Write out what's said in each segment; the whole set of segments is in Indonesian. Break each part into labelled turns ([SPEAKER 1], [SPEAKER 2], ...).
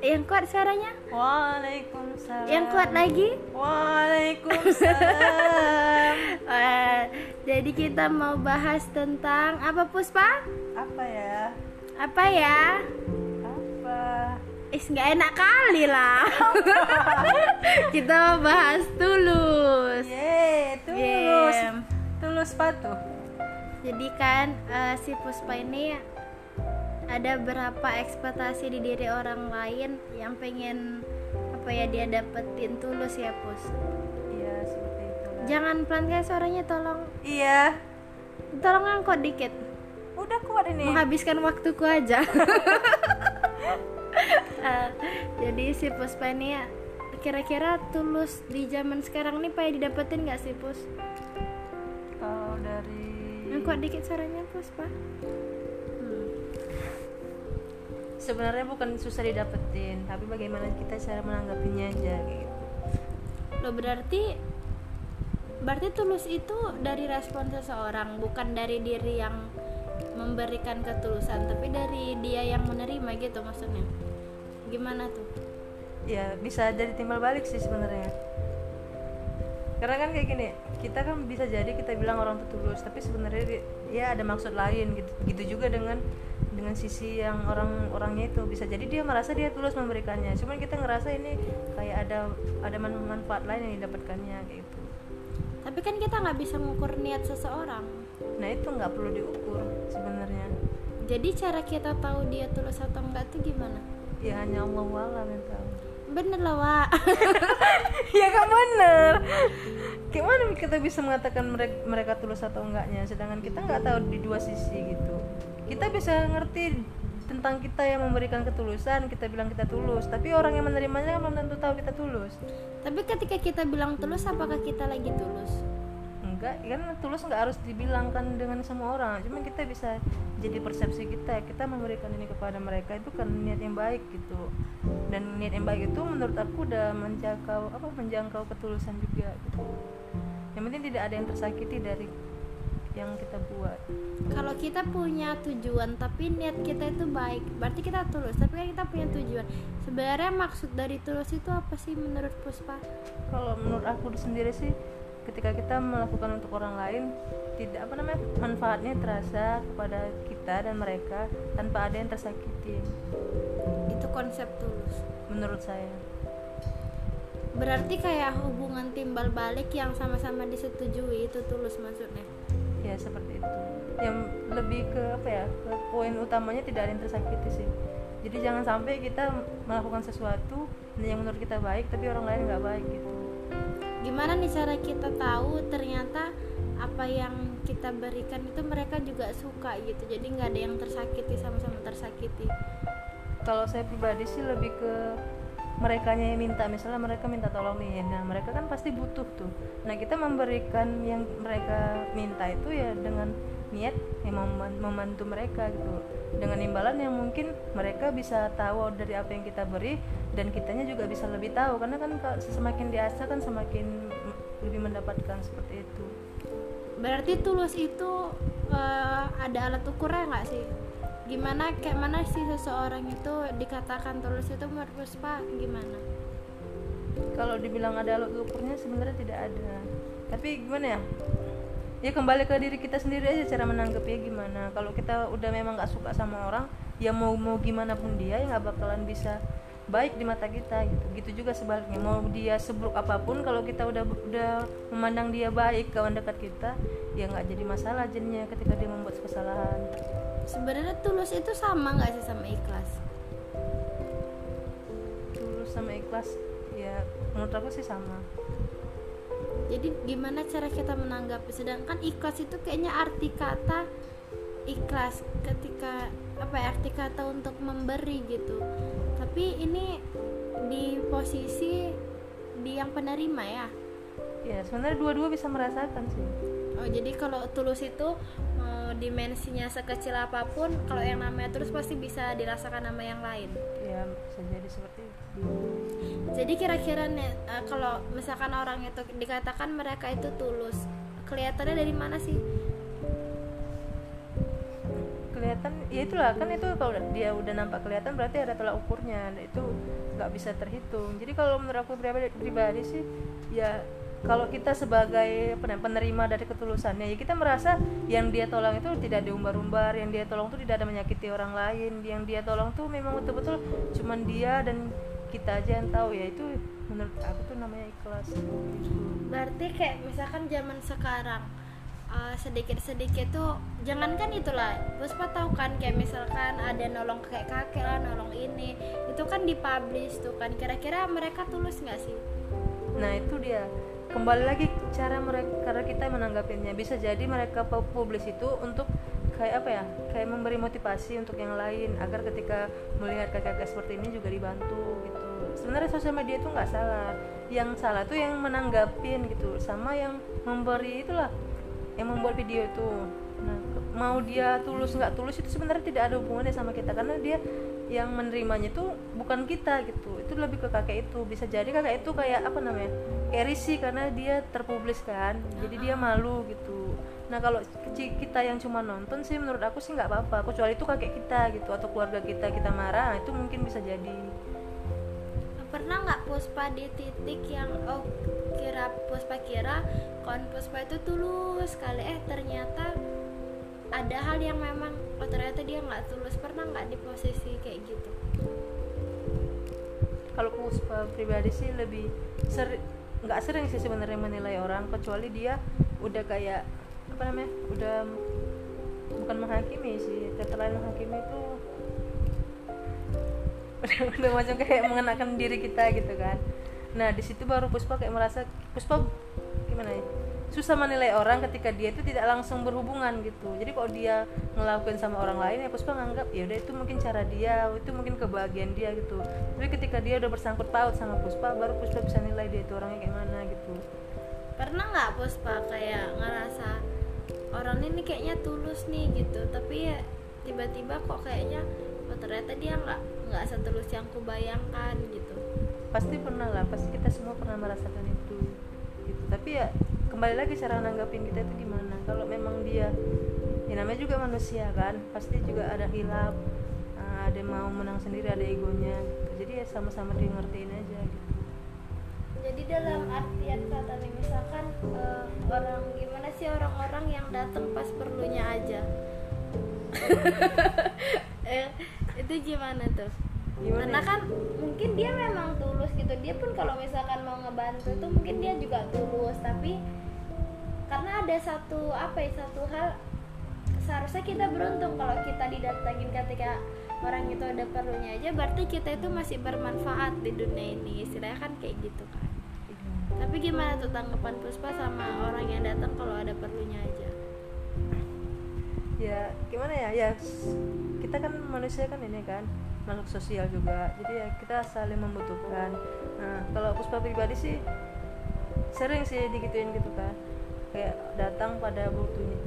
[SPEAKER 1] Yang kuat suaranya?
[SPEAKER 2] Waalaikumsalam.
[SPEAKER 1] Yang kuat lagi?
[SPEAKER 2] Waalaikumsalam.
[SPEAKER 1] Jadi kita mau bahas tentang apa Puspa?
[SPEAKER 2] Apa ya?
[SPEAKER 1] Apa ya?
[SPEAKER 2] Apa?
[SPEAKER 1] Is nggak enak kali lah Kita mau bahas tulus
[SPEAKER 2] Yeay, tulus.
[SPEAKER 1] Game.
[SPEAKER 2] Tulus patuh.
[SPEAKER 1] Jadi kan eh, si Puspa ini ada berapa ekspektasi di diri orang lain yang pengen apa ya dia dapetin tulus ya Pus.
[SPEAKER 2] Iya, seperti itu.
[SPEAKER 1] Jangan pelan kayak suaranya tolong
[SPEAKER 2] Iya.
[SPEAKER 1] tolong angkot dikit.
[SPEAKER 2] Udah kuat ini.
[SPEAKER 1] Menghabiskan waktuku aja. Eh, jadi si Puspa ini ya, kira-kira tulus di zaman sekarang nih pengen didapetin nggak sih Pus?
[SPEAKER 2] Kalau dari
[SPEAKER 1] Angkot dikit suaranya Puspa.
[SPEAKER 2] Sebenarnya bukan susah didapetin, tapi bagaimana kita cara menanggapinya aja gitu.
[SPEAKER 1] Lo berarti berarti tulus itu dari respon seseorang, bukan dari diri yang memberikan ketulusan, tapi dari dia yang menerima gitu maksudnya. Gimana tuh?
[SPEAKER 2] ya bisa jadi timbal balik sih sebenarnya karena kan kayak gini kita kan bisa jadi kita bilang orang itu tulus tapi sebenarnya ya ada maksud lain gitu. Gitu juga dengan dengan sisi yang orang orangnya itu. Bisa jadi dia merasa dia tulus memberikannya. Cuman kita ngerasa ini kayak ada ada man- manfaat lain yang didapatkannya kayak gitu.
[SPEAKER 1] Tapi kan kita nggak bisa mengukur niat seseorang.
[SPEAKER 2] nah itu nggak perlu diukur sebenarnya.
[SPEAKER 1] Jadi cara kita tahu dia tulus atau enggak tuh gimana?
[SPEAKER 2] ya hanya Allah alam yang tahu
[SPEAKER 1] Bener lah, Wak.
[SPEAKER 2] ya kan bener gimana kita bisa mengatakan mereka, mereka tulus atau enggaknya sedangkan kita nggak tahu di dua sisi gitu kita bisa ngerti tentang kita yang memberikan ketulusan kita bilang kita tulus tapi orang yang menerimanya kan belum tentu tahu kita tulus
[SPEAKER 1] Tapi ketika kita bilang tulus, apakah kita lagi tulus?
[SPEAKER 2] Enggak kan tulus nggak harus dibilangkan dengan semua orang cuma kita bisa jadi persepsi kita kita memberikan ini kepada mereka itu kan niat yang baik gitu dan niat yang baik itu menurut aku udah menjangkau apa menjangkau ketulusan juga gitu yang penting tidak ada yang tersakiti dari yang kita buat
[SPEAKER 1] Kalau kita punya tujuan tapi niat kita itu baik, berarti kita tulus. Tapi kan kita punya tujuan. Sebenarnya maksud dari tulus itu apa sih menurut Puspa?
[SPEAKER 2] kalau menurut aku sendiri sih ketika kita melakukan untuk orang lain tidak apa namanya manfaatnya terasa kepada kita dan mereka tanpa ada yang tersakiti.
[SPEAKER 1] Itu konsep tulus.
[SPEAKER 2] menurut saya.
[SPEAKER 1] Berarti kayak hubungan timbal balik yang sama-sama disetujui itu tulus maksudnya.
[SPEAKER 2] ya seperti itu. Yang lebih ke apa ya ke poin utamanya tidak ada yang tersakiti sih. Jadi jangan sampai kita melakukan sesuatu yang menurut kita baik tapi orang lain nggak baik gitu
[SPEAKER 1] Gimana nih cara kita tahu ternyata apa yang kita berikan itu mereka juga suka gitu. Jadi nggak ada yang tersakiti sama-sama tersakiti.
[SPEAKER 2] kalau saya pribadi sih lebih ke mereka yang minta misalnya mereka minta tolong nih nah mereka kan pasti butuh tuh nah kita memberikan yang mereka minta itu ya dengan niat yang mem- membantu mereka gitu. Dengan imbalan yang mungkin mereka bisa tahu dari apa yang kita beri dan kitanya juga bisa lebih tahu. Karena kan semakin diasah kan semakin lebih mendapatkan seperti itu.
[SPEAKER 1] Berarti tulus itu eh, ada alat ukurnya nggak sih? Gimana kayak mana sih seseorang itu dikatakan tulus itu menurut Puspa gimana?
[SPEAKER 2] kalau dibilang ada alat ukurnya sebenarnya tidak ada. Tapi gimana ya ya kembali ke diri kita sendiri aja cara menanggapinya gimana. Kalau kita udah memang nggak suka sama orang ya mau mau gimana pun dia ya nggak bakalan bisa baik di mata kita gitu. Gitu juga sebaliknya. Mau dia seburuk apa pun kalau kita udah udah memandang dia baik kawan dekat kita ya nggak jadi masalah jadinya ketika dia membuat kesalahan.
[SPEAKER 1] Sebenarnya tulus itu sama nggak sih sama ikhlas?
[SPEAKER 2] tulus sama ikhlas ya menurut aku sih sama
[SPEAKER 1] Jadi gimana cara kita menanggapi? Sedangkan ikhlas itu kayaknya arti kata ikhlas ketika apa ya arti kata untuk memberi gitu. Tapi ini di posisi di yang penerima ya.
[SPEAKER 2] ya sebenarnya dua-dua bisa merasakan sih
[SPEAKER 1] Oh jadi kalau tulus itu dimensinya sekecil apa pun kalau yang namanya terus pasti bisa dirasakan nama yang lain.
[SPEAKER 2] Ya bisa jadi seperti itu.
[SPEAKER 1] Jadi kira-kira nih eh, kalau misalkan orang itu dikatakan mereka itu tulus kelihatannya dari mana sih?
[SPEAKER 2] Kelihatan ya itulah kan itu kalau dia udah nampak kelihatan berarti ada tolak ukurnya itu nggak bisa terhitung. Jadi kalau menurut aku pribadi, pribadi sih ya kalau kita sebagai penerima dari ketulusannya ya kita merasa yang dia tolong itu tidak diumbar-umbar yang dia tolong itu tidak ada menyakiti orang lain yang dia tolong tuh memang betul-betul cuman dia dan kita aja yang tahu ya itu menurut aku tuh namanya ikhlas.
[SPEAKER 1] Berarti kayak misalkan zaman sekarang uh, sedikit-sedikit tuh jangankan itulah Puspa tahu kan kayak misalkan ada nolong kayak kakek lah nolong ini itu kan dipublish tuh kan kira-kira mereka tulus nggak sih?
[SPEAKER 2] Nah itu dia kembali lagi cara mereka cara kita menanggapinya. Bisa jadi mereka pu- publis itu untuk kayak apa ya? Kayak memberi motivasi untuk yang lain agar ketika melihat kakak-kakak seperti ini juga dibantu gitu. Sebenarnya sosial media itu nggak salah. Yang salah tuh yang menanggapin gitu. Sama yang memberi itulah yang membuat video itu. Nah mau dia tulus nggak tulus itu sebenarnya tidak ada hubungannya sama kita karena dia yang menerimanya itu bukan kita gitu itu lebih ke kakek itu. Bisa jadi kakek itu kayak apa namanya kayak risih karena dia terpublis kan. Jadi dia malu gitu. Nah kalau kecil kita yang cuma nonton sih menurut aku sih nggak apa-apa. Kecuali itu kakek kita gitu atau keluarga kita kita marah nah, itu mungkin bisa jadi.
[SPEAKER 1] Pernah nggak Puspa di titik yang oh kira Puspa kira kon Puspa itu tulus sekali eh ternyata ada hal yang memang oh ternyata dia nggak tulus. Pernah nggak di posisi kayak gitu
[SPEAKER 2] kalau Puspa pribadi sih lebih sering nggak sering sih sebenarnya menilai orang kecuali dia udah kayak apa namanya udah bukan menghakimi sih kata lain menghakimi itu udah, udah macam kayak mengenakan diri kita gitu kan. Nah di situ baru Puspa kayak merasa Puspa gimana ya susah menilai orang ketika dia itu tidak langsung berhubungan gitu. Jadi kalau dia ngelakuin sama orang lain ya Puspa nganggap ya udah itu mungkin cara dia itu mungkin kebahagiaan dia gitu. Tapi ketika dia udah bersangkut paut sama Puspa baru Puspa bisa nilai dia itu orangnya kayak mana gitu.
[SPEAKER 1] Pernah nggak Puspa kayak ngerasa orang ini kayaknya tulus nih gitu. Tapi ya tiba-tiba kok kayaknya oh ternyata dia nggak nggak setulus yang kubayangkan gitu.
[SPEAKER 2] Pasti pernah lah pasti kita semua pernah merasakan itu gitu. Tapi ya kembali lagi cara nanggapin kita itu gimana? Kalau memang dia ya namanya juga manusia kan pasti juga ada hilap ah, ada mau menang sendiri ada egonya. Gitu. jadi ya sama-sama dia ngertiin aja gitu.
[SPEAKER 1] Jadi dalam artian kata nih misalkan eh, orang gimana sih orang-orang yang datang pas perlunya aja? Eh, itu gimana tuh
[SPEAKER 2] Gimana
[SPEAKER 1] karena
[SPEAKER 2] ya?
[SPEAKER 1] kan mungkin dia memang tulus gitu. Dia pun kalau misalkan mau ngebantu tuh mungkin dia juga tulus. Tapi karena ada satu apa ya satu hal seharusnya kita beruntung kalau kita didatengin ketika orang itu ada perlunya aja berarti kita itu masih bermanfaat di dunia ini. Istilahnya kan kayak gitu kan. Tapi gimana tuh tanggapan Puspa sama orang yang datang kalau ada perlunya aja?
[SPEAKER 2] Ya gimana ya? Ya kita kan manusia kan ini kan makhluk sosial juga. Jadi ya kita saling membutuhkan. Nah kalau Puspa pribadi sih sering sih digituin gitu kan kayak datang pada butuhnya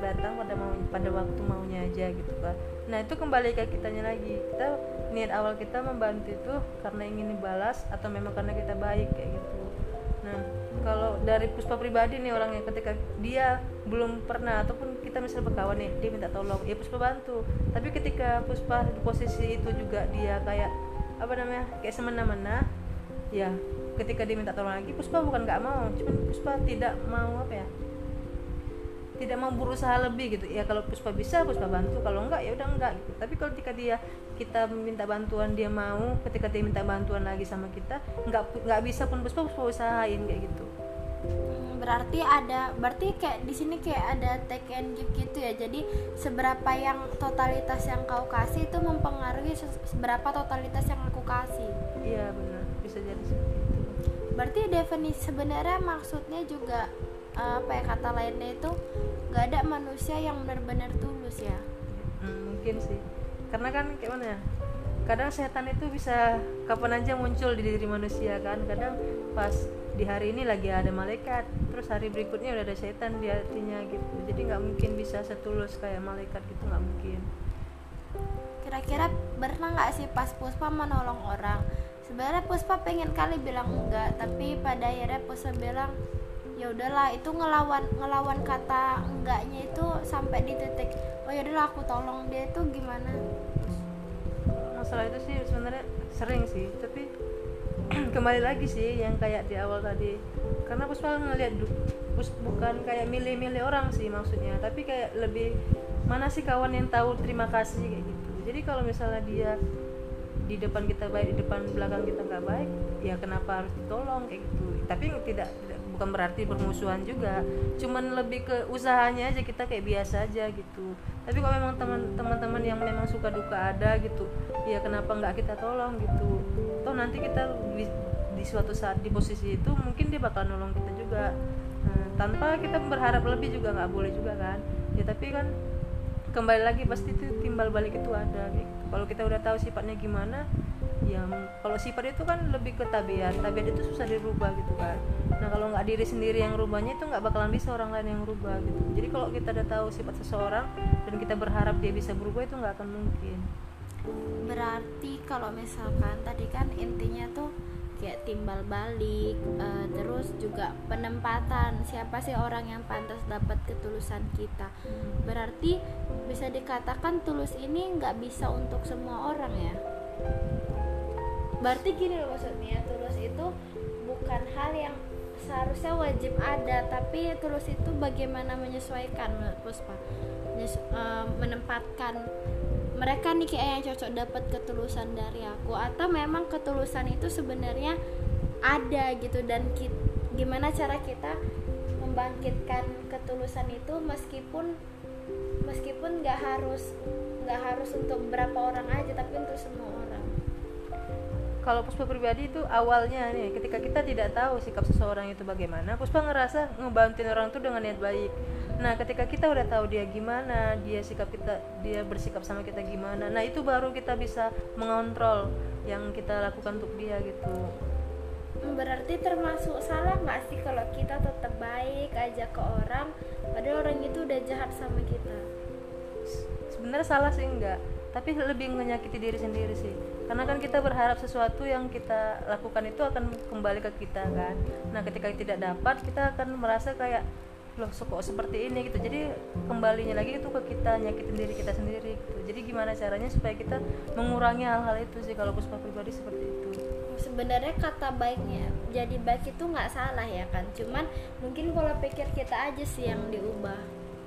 [SPEAKER 2] datang pada mau pada waktu maunya aja gitu kan nah itu kembali ke kitanya lagi. Kita niat awal kita membantu itu karena ingin dibalas atau memang karena kita baik kayak gitu. Nah kalau dari Puspa pribadi nih orangnya ketika dia belum pernah ataupun kita misalnya berkawan nih dia minta tolong ya Puspa bantu. Tapi ketika Puspa di posisi itu juga dia kayak apa namanya kayak semena-mena ya ketika dia minta tolong lagi Puspa bukan nggak mau. Cuman Puspa tidak mau apa ya tidak mau berusaha lebih gitu. Ya kalau Puspa bisa Puspa bantu. Kalau enggak ya udah enggak gitu. Tapi kalau ketika dia kita minta bantuan dia mau ketika dia minta bantuan lagi sama kita nggak nggak bisa pun Puspa Puspa usahain kayak gitu
[SPEAKER 1] berarti ada berarti kayak di sini kayak ada take and give gitu ya. Jadi seberapa yang totalitas yang kau kasih itu mempengaruhi se- seberapa totalitas yang aku kasih.
[SPEAKER 2] Iya benar. Bisa jadi seperti itu.
[SPEAKER 1] Berarti definisi sebenarnya maksudnya juga apa ya kata lainnya itu nggak ada manusia yang benar-benar tulus ya?
[SPEAKER 2] Hmm, mungkin sih. Karena kan kayak mana ya kadang setan itu bisa kapan aja muncul di diri manusia kan. Kadang pas di hari ini lagi ada malaikat terus hari berikutnya udah ada setan di hatinya gitu. Jadi nggak mungkin bisa setulus kayak malaikat gitu nggak mungkin.
[SPEAKER 1] Kira-kira pernah nggak sih pas Puspa menolong orang? Sebenarnya Puspa pengen kali bilang enggak tapi pada akhirnya Puspa bilang ya udahlah itu ngelawan ngelawan kata enggaknya itu sampai di titik oh ya udahlah aku tolong dia itu gimana
[SPEAKER 2] masalah itu sih sebenarnya sering sih tapi kembali lagi sih yang kayak di awal tadi. Karena Puspa ngeliat Pus bukan kayak milih-milih orang sih maksudnya tapi kayak lebih mana sih kawan yang tahu terima kasih? kayak gitu. Jadi kalau misalnya dia di depan kita baik di depan belakang kita nggak baik ya kenapa harus ditolong kayak gitu. Tapi tidak bukan berarti bermusuhan juga. Cuman lebih ke usahanya aja kita kayak biasa aja gitu. Tapi kalau memang teman-teman yang memang suka duka ada gitu ya kenapa nggak kita tolong? Gitu. Toh nanti kita di, di suatu saat di posisi itu mungkin dia bakal nolong kita juga. Nah, tanpa kita berharap lebih juga nggak boleh juga kan. Ya tapi kan kembali lagi pasti itu timbal balik itu ada gitu. kalau kita udah tahu sifatnya gimana ya kalau sifat itu kan lebih ke tabiat. Tabiat itu susah dirubah gitu kan. Nah kalau nggak diri sendiri yang rubahnya itu nggak bakalan bisa orang lain yang rubah gitu. Jadi kalau kita udah tahu sifat seseorang dan kita berharap dia bisa berubah itu nggak akan mungkin
[SPEAKER 1] berarti kalau misalkan tadi kan intinya tuh kayak timbal balik uh, terus juga penempatan siapa sih orang yang pantas dapat ketulusan kita? Berarti bisa dikatakan tulus ini nggak bisa untuk semua orang ya? Berarti gini loh maksudnya tulus itu bukan hal yang seharusnya wajib ada tapi tulus itu bagaimana menyesuaikan Puspa? Uh, menempatkan mereka nih kayak yang cocok dapat ketulusan dari aku. Atau memang ketulusan itu sebenarnya ada gitu dan kita, gimana cara kita membangkitkan ketulusan itu meskipun meskipun nggak harus nggak harus untuk beberapa orang aja tapi untuk semua orang.
[SPEAKER 2] Kalau Puspa pribadi itu awalnya nih ketika kita tidak tahu sikap seseorang itu bagaimana Puspa ngerasa ngebantuin orang itu dengan niat baik nah ketika kita udah tahu dia gimana dia sikap kita dia bersikap sama kita gimana nah itu baru kita bisa mengontrol yang kita lakukan untuk dia gitu.
[SPEAKER 1] Berarti termasuk salah nggak sih kalau kita tetap baik aja ke orang padahal orang itu udah jahat sama kita?
[SPEAKER 2] Sebenarnya salah sih enggak tapi lebih menyakiti diri sendiri sih. Karena kan kita berharap sesuatu yang kita lakukan itu akan kembali ke kita kan. Nah ketika tidak dapat kita akan merasa kayak loh kok seperti ini gitu. Jadi kembalinya lagi itu ke kita nyakitin diri kita sendiri gitu. Jadi gimana caranya supaya kita mengurangi hal-hal itu sih kalau puspa pribadi seperti itu?
[SPEAKER 1] Sebenarnya kata baiknya jadi baik itu nggak salah ya kan. Cuman mungkin pola pikir kita aja sih yang diubah.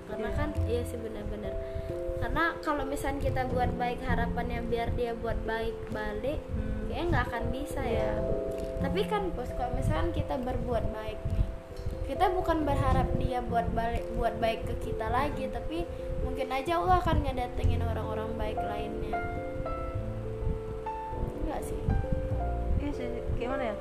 [SPEAKER 1] Karena yeah. kan iya sih benar-benar. Karena kalau misalnya kita buat baik harapannya biar dia buat baik balik hmm. kayaknya nggak akan bisa ya. Tapi kan bos kalau misalnya kita berbuat baik nih kita bukan berharap dia buat balik buat baik ke kita lagi tapi mungkin aja Allah akan ngedatengin orang-orang baik lainnya. Enggak sih?
[SPEAKER 2] Iya sih gimana ya?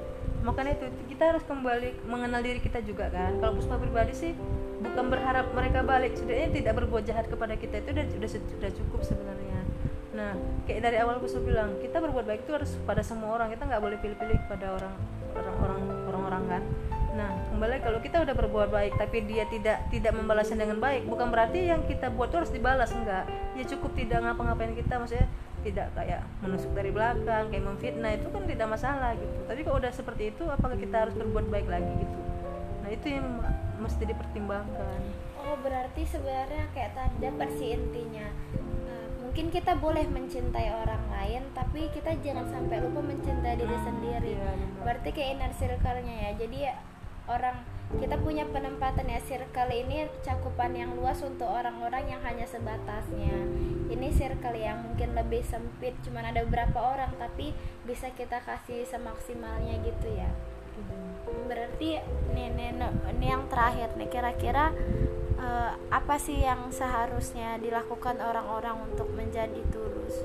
[SPEAKER 2] Makanya itu kita harus kembali mengenal diri kita juga kan? Kalau puspa pribadi sih bukan berharap mereka balik. Sebenarnya tidak berbuat jahat kepada kita itu udah sudah sudah cukup sebenarnya. Nah kayak dari awal puspa bilang kita berbuat baik itu harus pada semua orang. Kita nggak boleh pilih-pilih kepada orang orang-orang orang-orang kan Nah, kembali kalau kita udah berbuat baik tapi dia tidak tidak membalasnya dengan baik, bukan berarti yang kita buat itu harus dibalas enggak. Ya cukup tidak ngapa-ngapain kita maksudnya tidak kayak menusuk dari belakang, kayak memfitnah itu kan tidak masalah gitu. Tapi kalau udah seperti itu apakah kita harus berbuat baik lagi gitu? Nah, itu yang mesti dipertimbangkan.
[SPEAKER 1] Oh, berarti sebenarnya kayak tadi dapat si intinya eh, mungkin kita boleh mencintai orang lain tapi kita jangan sampai lupa mencintai diri hmm, sendiri iya, berarti kayak inner circle-nya ya jadi orang kita punya penempatan ya circle ini cakupan yang luas untuk orang-orang yang hanya sebatasnya ini circle yang mungkin lebih sempit cuman ada beberapa orang tapi bisa kita kasih semaksimalnya gitu ya berarti nih, nih, ini yang terakhir nih kira-kira uh, apa sih yang seharusnya dilakukan orang-orang untuk menjadi tulus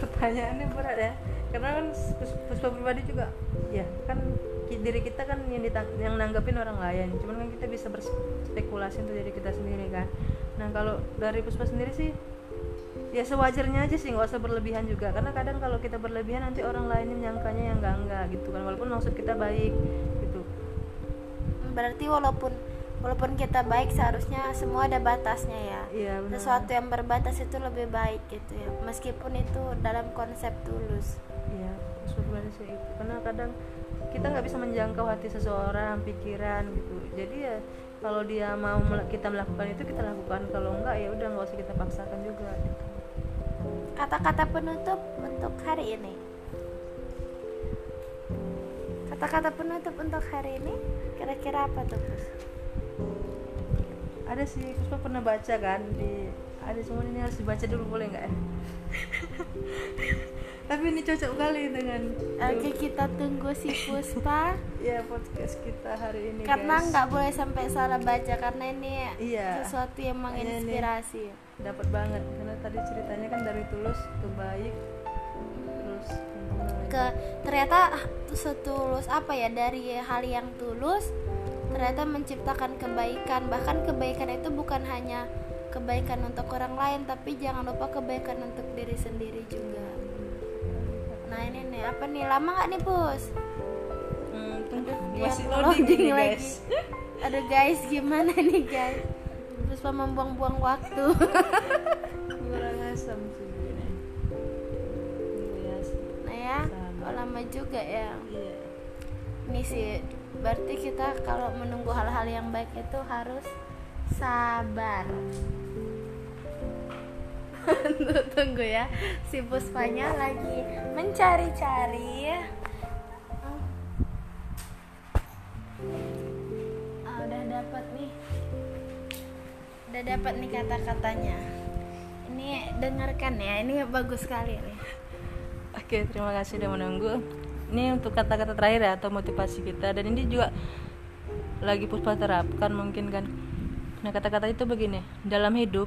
[SPEAKER 2] pertanyaannya berat ya karena kan puspa pribadi juga ya kan diri kita kan yang ditang yang nanggapin orang lain. Cuman kan kita bisa berspekulasi untuk diri kita sendiri kan? Nah kalau dari puspa sendiri sih ya sewajarnya aja sih nggak usah berlebihan juga. Karena kadang kalau kita berlebihan nanti orang lainnya nyangkanya yang enggak enggak gitu kan. Walaupun maksud kita baik gitu.
[SPEAKER 1] Berarti walaupun walaupun kita baik seharusnya semua ada batasnya ya.
[SPEAKER 2] Iya benar.
[SPEAKER 1] Sesuatu yang berbatas itu lebih baik gitu ya. Meskipun itu dalam konsep tulus.
[SPEAKER 2] Iya sebenarnya sih itu. Karena kadang kita nggak bisa menjangkau hati seseorang pikiran gitu jadi ya kalau dia mau kita melakukan itu kita lakukan kalau enggak ya udah nggak usah kita paksakan juga gitu.
[SPEAKER 1] kata-kata penutup untuk hari ini kata-kata penutup untuk hari ini kira-kira apa tuh Pus?
[SPEAKER 2] ada sih Puspa pernah baca kan di ada semua ini harus dibaca dulu boleh nggak ya tapi ini cocok kali dengan
[SPEAKER 1] Oke kita tunggu si Puspa.
[SPEAKER 2] Ya podcast kita hari ini
[SPEAKER 1] karena nggak boleh sampai salah baca karena ini
[SPEAKER 2] Iya.
[SPEAKER 1] sesuatu yang menginspirasi.
[SPEAKER 2] dapat banget karena tadi ceritanya kan dari tulus ke baik terus
[SPEAKER 1] ke ternyata ah, setulus apa ya dari hal yang tulus ternyata menciptakan kebaikan. Bahkan kebaikan itu bukan hanya kebaikan untuk orang lain tapi jangan lupa kebaikan untuk diri sendiri juga nah ini nih apa nih? Lama nggak nih pus?
[SPEAKER 2] Hmm, tunggu
[SPEAKER 1] Dia
[SPEAKER 2] masih
[SPEAKER 1] loading lagi.
[SPEAKER 2] guys.
[SPEAKER 1] Aduh guys gimana nih guys? Puspa membuang-buang waktu.
[SPEAKER 2] Kurang asam sih
[SPEAKER 1] nah ya oh, lama juga ya?
[SPEAKER 2] Iya.
[SPEAKER 1] Ini sih berarti kita kalau menunggu hal-hal yang baik itu harus sabar tunggu ya si puspanya lagi mencari-cari. Ah, udah dapat nih. Udah dapat nih kata-katanya. Ini dengarkan ya ini bagus sekali nih.
[SPEAKER 2] Oke, terima kasih sudah menunggu. Ini untuk kata-kata terakhir ya atau motivasi kita. Dan ini juga lagi puspa terapkan mungkin kan. Nah, kata-kata itu begini, dalam hidup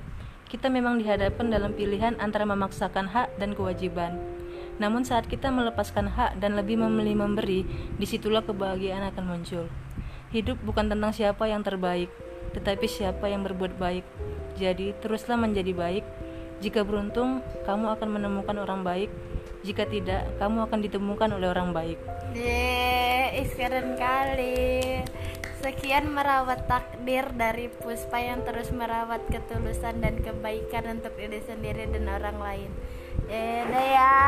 [SPEAKER 2] kita memang dihadapkan dalam pilihan antara memaksakan hak dan kewajiban. Namun saat kita melepaskan hak dan lebih memilih memberi, di situlah kebahagiaan akan muncul. Hidup bukan tentang siapa yang terbaik, tetapi siapa yang berbuat baik. Jadi, teruslah menjadi baik. Jika beruntung, kamu akan menemukan orang baik. Jika tidak, kamu akan ditemukan oleh orang baik.
[SPEAKER 1] Is keren kali. Sekian merawat takdir dari Puspa yang terus merawat ketulusan dan kebaikan untuk diri sendiri dan orang lain. Eh, dah ya.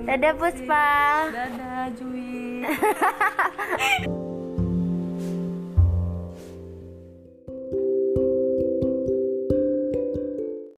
[SPEAKER 1] Dadah Puspa.
[SPEAKER 2] Dadah, Jui.